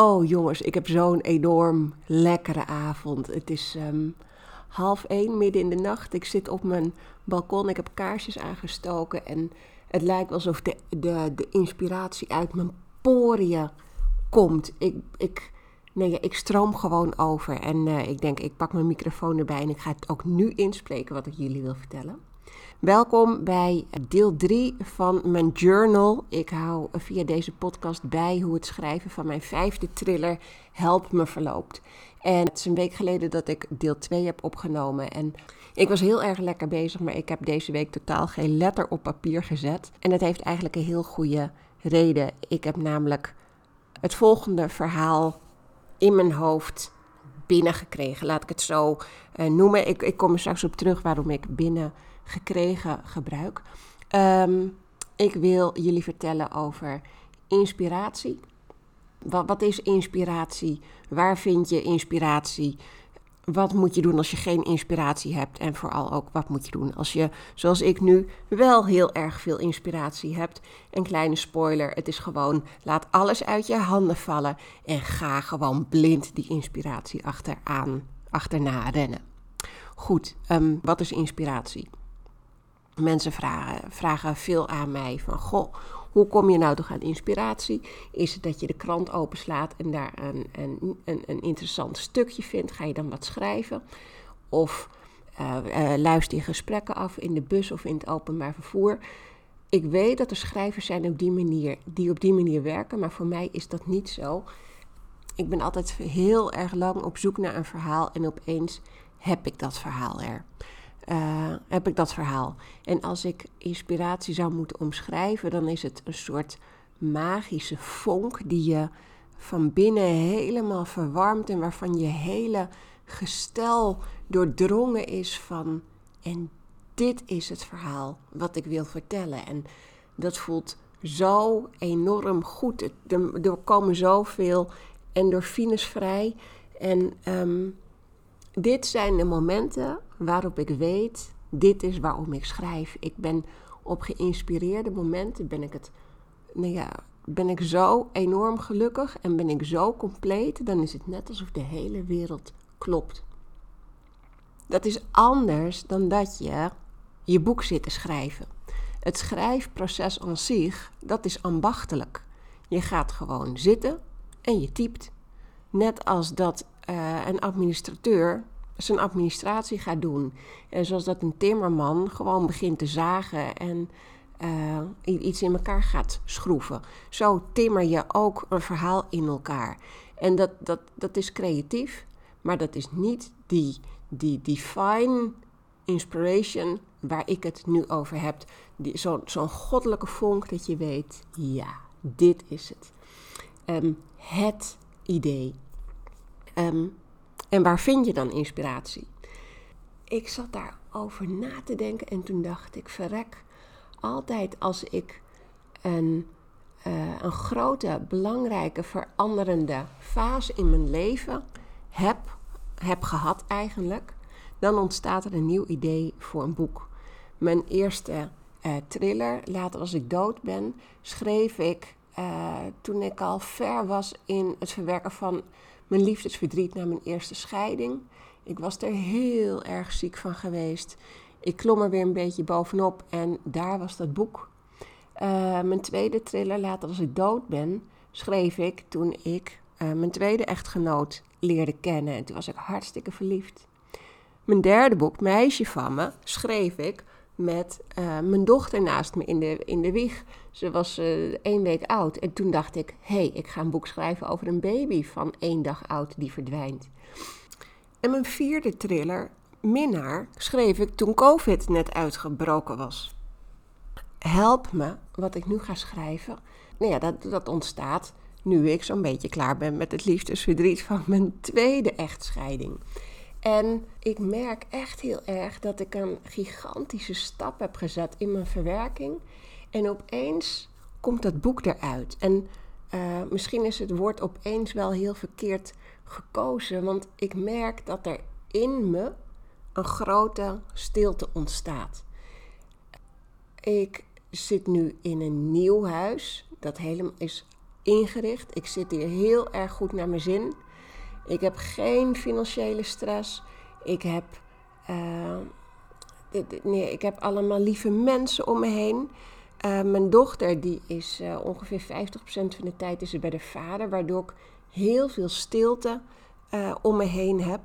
Oh jongens, ik heb zo'n enorm lekkere avond. Het is um, half één, midden in de nacht. Ik zit op mijn balkon, ik heb kaarsjes aangestoken en het lijkt alsof de, de, de inspiratie uit mijn poriën komt. Ik, ik, nee, ik stroom gewoon over en uh, ik denk, ik pak mijn microfoon erbij en ik ga het ook nu inspreken wat ik jullie wil vertellen. Welkom bij deel 3 van mijn journal. Ik hou via deze podcast bij hoe het schrijven van mijn vijfde thriller Help me verloopt. En het is een week geleden dat ik deel 2 heb opgenomen. En ik was heel erg lekker bezig, maar ik heb deze week totaal geen letter op papier gezet. En dat heeft eigenlijk een heel goede reden. Ik heb namelijk het volgende verhaal in mijn hoofd binnengekregen. Laat ik het zo uh, noemen. Ik, ik kom er straks op terug waarom ik binnen gekregen gebruik. Ehm, ik wil jullie vertellen over inspiratie. Wat, wat is inspiratie? Waar vind je inspiratie? Wat moet je doen als je geen inspiratie hebt? En vooral ook, wat moet je doen als je, zoals ik nu, wel heel erg veel inspiratie hebt? Een kleine spoiler: het is gewoon, laat alles uit je handen vallen en ga gewoon blind die inspiratie achteraan, achterna rennen. Goed, um, wat is inspiratie? Mensen vragen, vragen veel aan mij van, goh, hoe kom je nou toch aan inspiratie? Is het dat je de krant openslaat en daar een, een, een, interessant stukje vindt? Ga je dan wat schrijven? Of uh, luister je gesprekken af in de bus of in het openbaar vervoer? Ik weet dat er schrijvers zijn op die manier, die op die manier werken, maar voor mij is dat niet zo. Ik ben altijd heel erg lang op zoek naar een verhaal en opeens heb ik dat verhaal er uh, heb ik dat verhaal. En als ik inspiratie zou moeten omschrijven, dan is het een soort magische vonk die je van binnen helemaal verwarmt en waarvan je hele gestel doordrongen is van en dit is het verhaal wat ik wil vertellen. En dat voelt zo enorm goed. Er, komen zoveel endorfines vrij. En um, dit zijn de momenten waarop ik weet, dit is waarom ik schrijf. Ik ben op geïnspireerde momenten, ben ik het, nou ja, ben ik zo enorm gelukkig en ben ik zo compleet, dan is het net alsof de hele wereld klopt. Dat is anders dan dat je je boek zit te schrijven. Het schrijfproces aan zich, dat is ambachtelijk. Je gaat gewoon zitten en je typt. Net als dat uh, een administrateur zijn administratie gaat doen. En zoals dat een timmerman gewoon begint te zagen en uh, iets in elkaar gaat schroeven. Zo timmer je ook een verhaal in elkaar. En dat, dat, dat is creatief, maar dat is niet die, die divine inspiration waar ik het nu over heb. Zo'n zo goddelijke vonk dat je weet, ja, dit is het. Um, het idee. Um, en waar vind je dan inspiratie? Ik zat daarover na te denken en toen dacht ik, verrek, altijd als ik een, uh, een grote, belangrijke, veranderende fase in mijn leven heb, heb gehad eigenlijk, dan ontstaat er een nieuw idee voor een boek. Mijn eerste uh, thriller, Later als ik dood ben, schreef ik uh, toen ik al ver was in het verwerken van mijn liefdesverdriet na mijn eerste scheiding. Ik was er heel erg ziek van geweest. Ik klom er weer een beetje bovenop en daar was dat boek. Uh, mijn tweede thriller, Later als ik dood ben, schreef ik toen ik uh, mijn tweede echtgenoot leerde kennen. En toen was ik hartstikke verliefd. Mijn derde boek, Meisje van me, schreef ik met uh, mijn dochter naast me in de, in de wieg. Ze was uh, één week oud. En toen dacht ik, hé, hey, ik ga een boek schrijven over een baby van één dag oud die verdwijnt. En mijn vierde thriller, Minnaar, schreef ik toen COVID net uitgebroken was. Help me, wat ik nu ga schrijven. Nou ja, dat, dat ontstaat nu ik zo'n beetje klaar ben met het liefdesverdriet van mijn tweede echtscheiding. En ik merk echt heel erg dat ik een gigantische stap heb gezet in mijn verwerking. En opeens komt dat boek eruit. En uh, misschien is het woord opeens wel heel verkeerd gekozen, want ik merk dat er in me een grote stilte ontstaat. Ik zit nu in een nieuw huis dat helemaal is ingericht. Ik zit hier heel erg goed naar mijn zin. Ik heb geen financiële stress. Ik heb, uh, nee, ik heb allemaal lieve mensen om me heen. Uh, mijn dochter die is uh, ongeveer 50% van de tijd is bij de vader, waardoor ik heel veel stilte om me heen heb.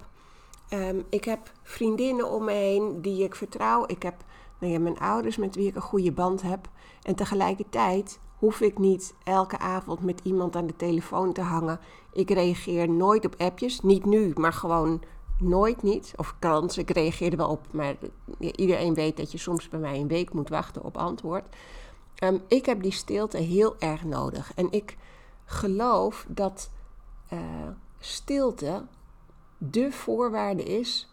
Um, ik heb vriendinnen om me heen die ik vertrouw. Ik heb nou ja, mijn ouders met wie ik een goede band heb. En tegelijkertijd hoef ik niet elke avond met iemand aan de telefoon te hangen. Ik reageer nooit op appjes. Niet nu, maar gewoon nooit niet. Of kans, ik reageer er wel op. Maar iedereen weet dat je soms bij mij een week moet wachten op antwoord. Um, ik heb die stilte heel erg nodig. En ik geloof dat uh, stilte de voorwaarde is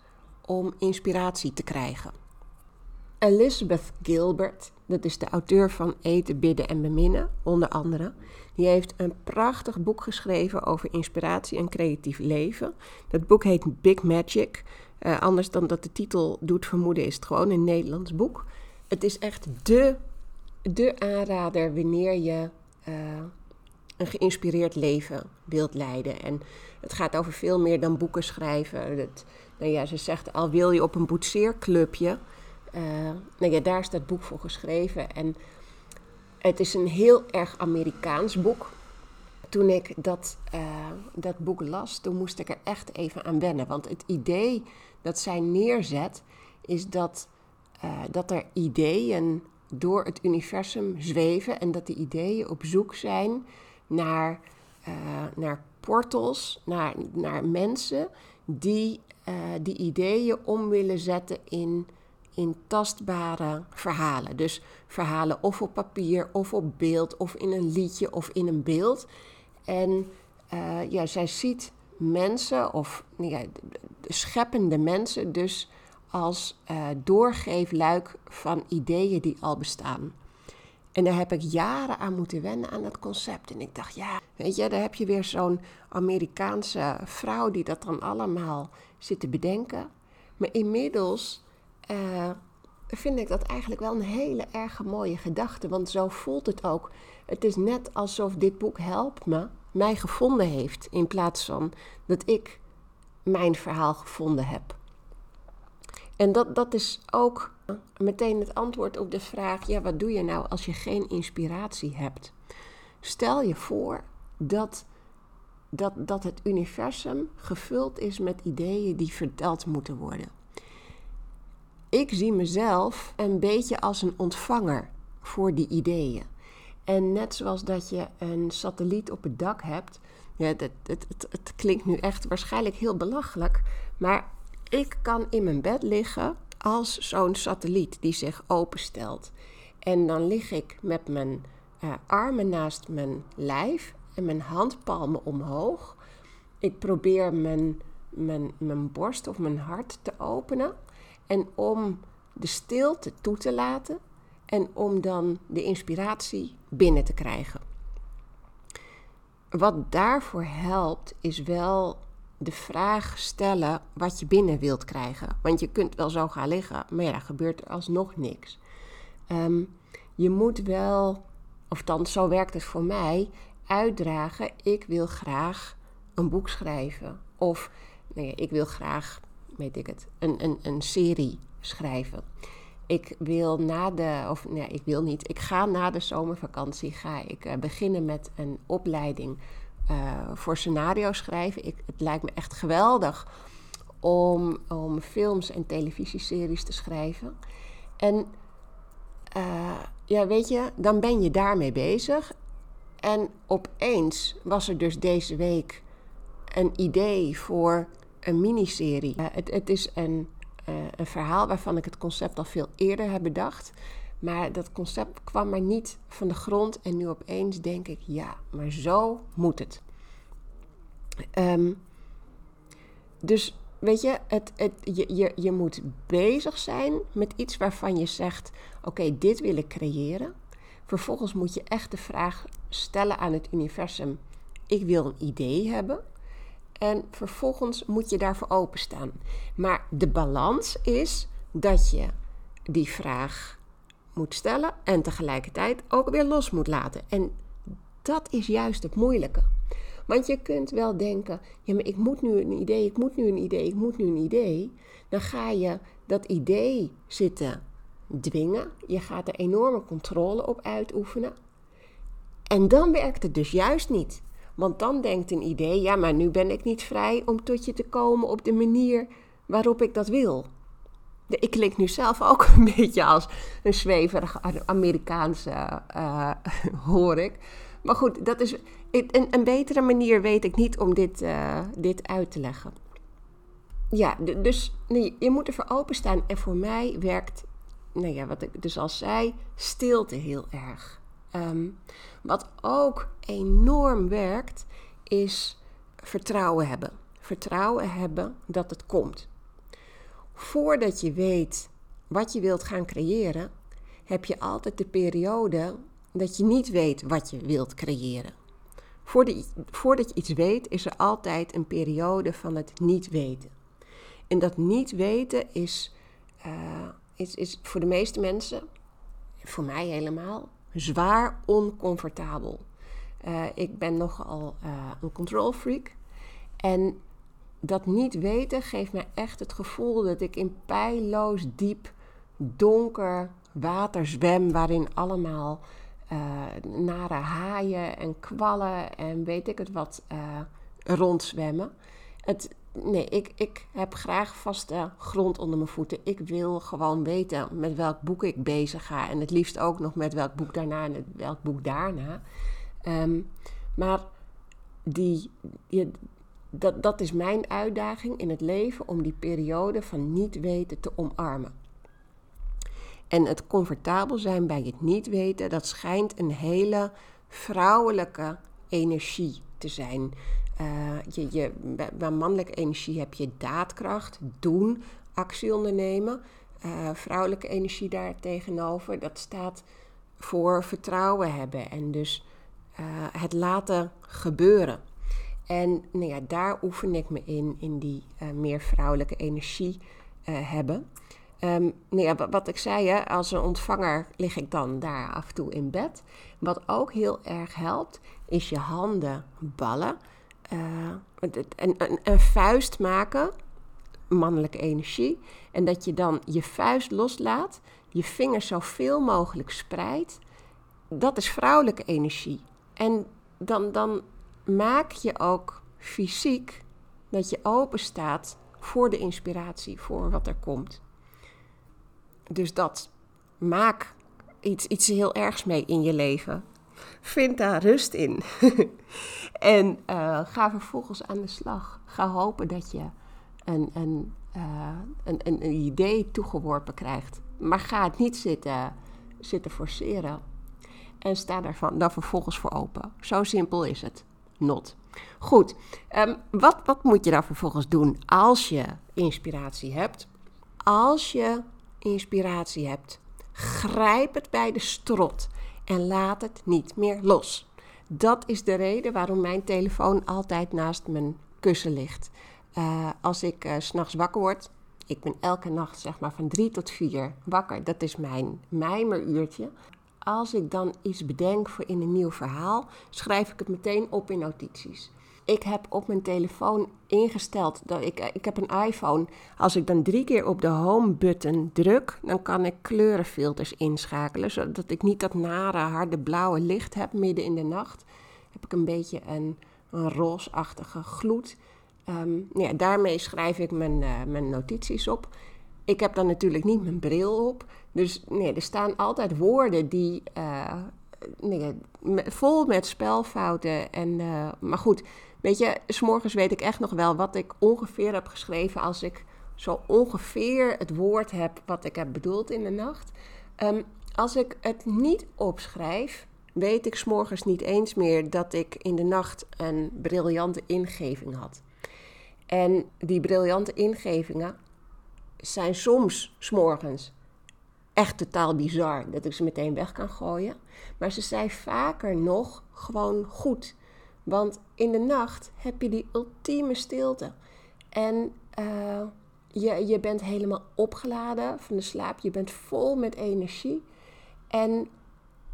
om inspiratie te krijgen. Elizabeth Gilbert, dat is de auteur van Eten, Bidden en Beminnen, onder andere. Die heeft een prachtig boek geschreven over inspiratie en creatief leven. Dat boek heet Big Magic. Uh, anders dan dat de titel doet vermoeden, is het gewoon een Nederlands boek. Het is echt de, de aanrader wanneer je uh, een geïnspireerd leven wilt leiden. En het gaat over veel meer dan boeken schrijven. Het, nou ja, ze zegt al wil je op een boetseerclubje uh, nou ja, daar is dat boek voor geschreven. En het is een heel erg Amerikaans boek. Toen ik dat, uh, dat boek las, toen moest ik er echt even aan wennen. Want het idee dat zij neerzet, is dat, dat er ideeën door het universum zweven. En dat die ideeën op zoek zijn naar, naar portals, naar, naar mensen die die ideeën om willen zetten in in tastbare verhalen. Dus verhalen of op papier, of op beeld, of in een liedje, of in een beeld. En uh, ja, zij ziet mensen, of ja, scheppende mensen, dus als uh, doorgeefluik van ideeën die al bestaan. En daar heb ik jaren aan moeten wennen aan dat concept. En ik dacht, ja, weet je, daar heb je weer zo'n Amerikaanse vrouw die dat dan allemaal zit te bedenken. Maar inmiddels uh, vind ik dat eigenlijk wel een hele erg mooie gedachte. Want zo voelt het ook. Het is net alsof dit boek Help Me mij gevonden heeft. In plaats van dat ik mijn verhaal gevonden heb. En dat, dat is ook meteen het antwoord op de vraag: ja, wat doe je nou als je geen inspiratie hebt? Stel je voor dat, dat, dat het universum gevuld is met ideeën die verteld moeten worden ik zie mezelf een beetje als een ontvanger voor die ideeën. En net zoals dat je een satelliet op het dak hebt, ja, het, het, het, het klinkt nu echt waarschijnlijk heel belachelijk, maar ik kan in mijn bed liggen als zo'n satelliet die zich openstelt. En dan lig ik met mijn uh, armen naast mijn lijf en mijn handpalmen omhoog. Ik probeer mijn, mijn, mijn borst of mijn hart te openen. En om de stilte toe te laten en om dan de inspiratie binnen te krijgen. Wat daarvoor helpt, is wel de vraag stellen wat je binnen wilt krijgen. Want je kunt wel zo gaan liggen, maar ja, gebeurt er alsnog niks. Um, je moet wel, of dan zo werkt het voor mij, uitdragen: ik wil graag een boek schrijven. Of nee, ik wil graag weet ik het, een, een, een serie schrijven. Ik wil na de, of nee, ik wil niet, ik ga na de zomervakantie ga ik uh, beginnen met een opleiding voor scenario schrijven. Ik, het lijkt me echt geweldig om, om films en televisieseries te schrijven. En uh, ja, weet je, dan ben je daarmee bezig. En opeens was er dus deze week een idee voor een miniserie. Uh, het, het, is een, een verhaal waarvan ik het concept al veel eerder heb bedacht. Maar dat concept kwam maar niet van de grond. En nu opeens denk ik, ja, maar zo moet het. Um, dus weet je, het, het, je, je, je moet bezig zijn met iets waarvan je zegt: Oké, dit wil ik creëren. Vervolgens moet je echt de vraag stellen aan het universum: Ik wil een idee hebben. En vervolgens moet je daarvoor openstaan. Maar de balans is dat je die vraag moet stellen en tegelijkertijd ook weer los moet laten. En dat is juist het moeilijke. Want je kunt wel denken, ja maar ik moet nu een idee, ik moet nu een idee, ik moet nu een idee. Dan ga je dat idee zitten dwingen. Je gaat er enorme controle op uitoefenen. En dan werkt het dus juist niet. Want dan denkt een idee, ja maar nu ben ik niet vrij om tot je te komen op de manier waarop ik dat wil. Ik klink nu zelf ook een beetje als een zweverige Amerikaanse, uh, hoor ik. Maar goed, dat is een, een betere manier weet ik niet om dit, uh, dit uit te leggen. Ja, dus nee, je moet ervoor openstaan. En voor mij werkt, nou ja, wat ik dus al zei, stilte heel erg. Um, wat ook enorm werkt, is vertrouwen hebben. Vertrouwen hebben dat het komt. Voordat je weet wat je wilt gaan creëren, heb je altijd de periode dat je niet weet wat je wilt creëren. Voordat je iets weet, is er altijd een periode van het niet weten. En dat niet weten is, uh, is, is voor de meeste mensen, voor mij helemaal, zwaar oncomfortabel. Uh, ik ben nogal uh, een control freak. En dat niet weten geeft me echt het gevoel dat ik in pijloos diep, donker water zwem, waarin allemaal uh, nare haaien en kwallen en weet ik het wat rondzwemmen. Het, nee, ik, ik heb graag vaste grond onder mijn voeten. Ik wil gewoon weten met welk boek ik bezig ga. En het liefst ook nog met welk boek daarna en welk boek daarna. Um, maar die, dat, dat is mijn uitdaging in het leven om die periode van niet weten te omarmen. En het comfortabel zijn bij het niet weten, dat schijnt een hele vrouwelijke energie te zijn. Uh, je, je, bij mannelijke energie heb je daadkracht, doen, actie ondernemen. Uh, vrouwelijke energie daar tegenover, dat staat voor vertrouwen hebben en dus uh, het laten gebeuren. En nou ja, daar oefen ik me in, in die meer vrouwelijke energie hebben. Um, nou ja, wat ik zei, hè, als een ontvanger lig ik dan daar af en toe in bed. Wat ook heel erg helpt, is je handen ballen uh, een, een, een vuist maken, mannelijke energie. En dat je dan je vuist loslaat, je vingers zoveel mogelijk spreidt. Dat is vrouwelijke energie. En dan, dan maak je ook fysiek dat je open staat voor de inspiratie, voor wat er komt. Dus dat maak iets, iets heel ergs mee in je leven. Vind daar rust in. en uh, ga vervolgens aan de slag. Ga hopen dat je een, uh, een, een, een, idee toegeworpen krijgt. Maar ga het niet zitten, zitten forceren. En sta daar dan vervolgens voor open. Zo simpel is het. Not. Goed, um, wat, wat moet je dan vervolgens doen als je inspiratie hebt? Als je inspiratie hebt, grijp het bij de strot en laat het niet meer los. Dat is de reden waarom mijn telefoon altijd naast mijn kussen ligt. Uh, als ik uh, s'nachts wakker word, ik ben elke nacht zeg maar van drie tot vier wakker. Dat is mijn mijmeruurtje. Als ik dan iets bedenk voor in een nieuw verhaal, schrijf ik het meteen op in notities ik heb op mijn telefoon ingesteld dat ik, ik heb een iPhone. Als ik dan drie keer op de home button druk, dan kan ik kleurenfilters inschakelen, zodat ik niet dat nare harde blauwe licht heb midden in de nacht. Heb ik een beetje een, een roosachtige gloed. Um, ja, daarmee schrijf ik mijn, uh, mijn notities op. Ik heb dan natuurlijk niet mijn bril op. Dus nee, er staan altijd woorden die. Uh, vol met spelfouten. En, uh, maar goed, Weet je, s'morgens weet ik echt nog wel wat ik ongeveer heb geschreven als ik zo ongeveer het woord heb wat ik heb bedoeld in de nacht. Um, als ik het niet opschrijf, weet ik s'morgens niet eens meer dat ik in de nacht een briljante ingeving had. En die briljante ingevingen zijn soms s'morgens echt totaal bizar dat ik ze meteen weg kan gooien. Maar ze zijn vaker nog gewoon goed. Want in de nacht heb je die ultieme stilte. En uh, je, je bent helemaal opgeladen van de slaap. Je bent vol met energie. En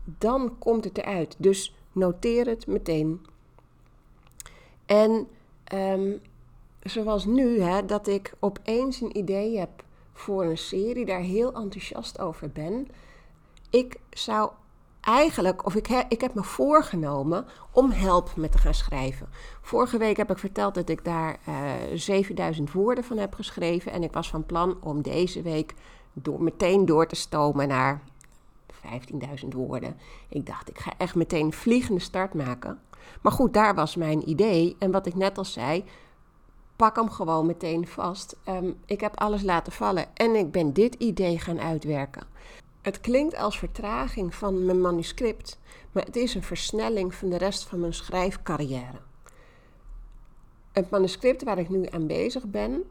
dan komt het eruit. Dus Noteer het meteen. En um, zoals nu, hè, dat ik opeens een idee heb voor een serie, daar heel enthousiast over ben. Ik zou eigenlijk, of ik, ik heb me voorgenomen om help met te gaan schrijven. Vorige week heb ik verteld dat ik daar uh, eh, 7000 woorden van heb geschreven. En ik was van plan om deze week door, meteen door te stomen naar 15.000 woorden. Ik dacht, ik ga echt meteen vliegende start maken. Maar goed, daar was mijn idee. En wat ik net al zei, pak hem gewoon meteen vast. Um, ik heb alles laten vallen en ik ben dit idee gaan uitwerken. Het klinkt als vertraging van mijn manuscript, maar het is een versnelling van de rest van mijn schrijfcarrière. Het manuscript waar ik nu aan bezig ben,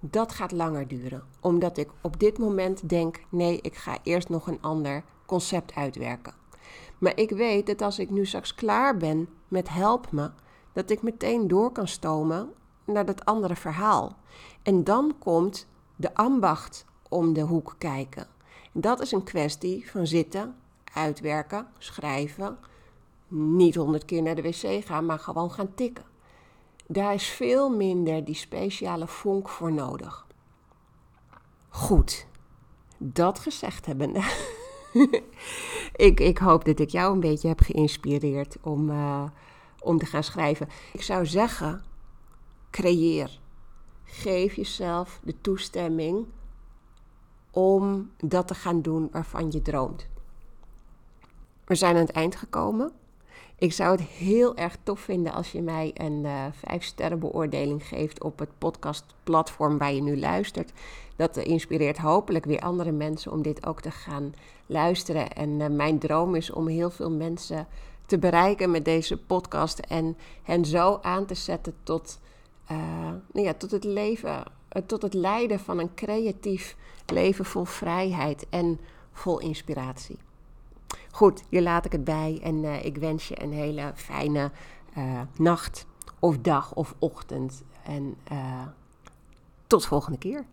dat gaat langer duren, omdat ik op dit moment denk: nee, ik ga eerst nog een ander concept uitwerken. Maar ik weet dat als ik nu straks klaar ben met help me, dat ik meteen door kan stomen naar dat andere verhaal. En dan komt de ambacht om de hoek kijken. Dat is een kwestie van zitten, uitwerken, schrijven. Niet honderd keer naar de wc gaan, maar gewoon gaan tikken. Daar is veel minder die speciale vonk voor nodig. Goed, dat gezegd hebbende. ik, ik hoop dat ik jou een beetje heb geïnspireerd om, uh, om te gaan schrijven. Ik zou zeggen, creëer. Geef jezelf de toestemming om dat te gaan doen waarvan je droomt. We zijn aan het eind gekomen. Ik zou het heel erg tof vinden als je mij een uh, eh, 5 sterren beoordeling geeft op het podcastplatform waar je nu luistert. Dat inspireert hopelijk weer andere mensen om dit ook te gaan luisteren. En uh, mijn droom is om heel veel mensen te bereiken met deze podcast en hen zo aan te zetten tot, uh, nou tot het leven, tot het leiden van een creatief leven vol vrijheid en vol inspiratie. Goed, hier laat ik het bij en uh, ik wens je een hele fijne nacht of dag of ochtend. En tot volgende keer.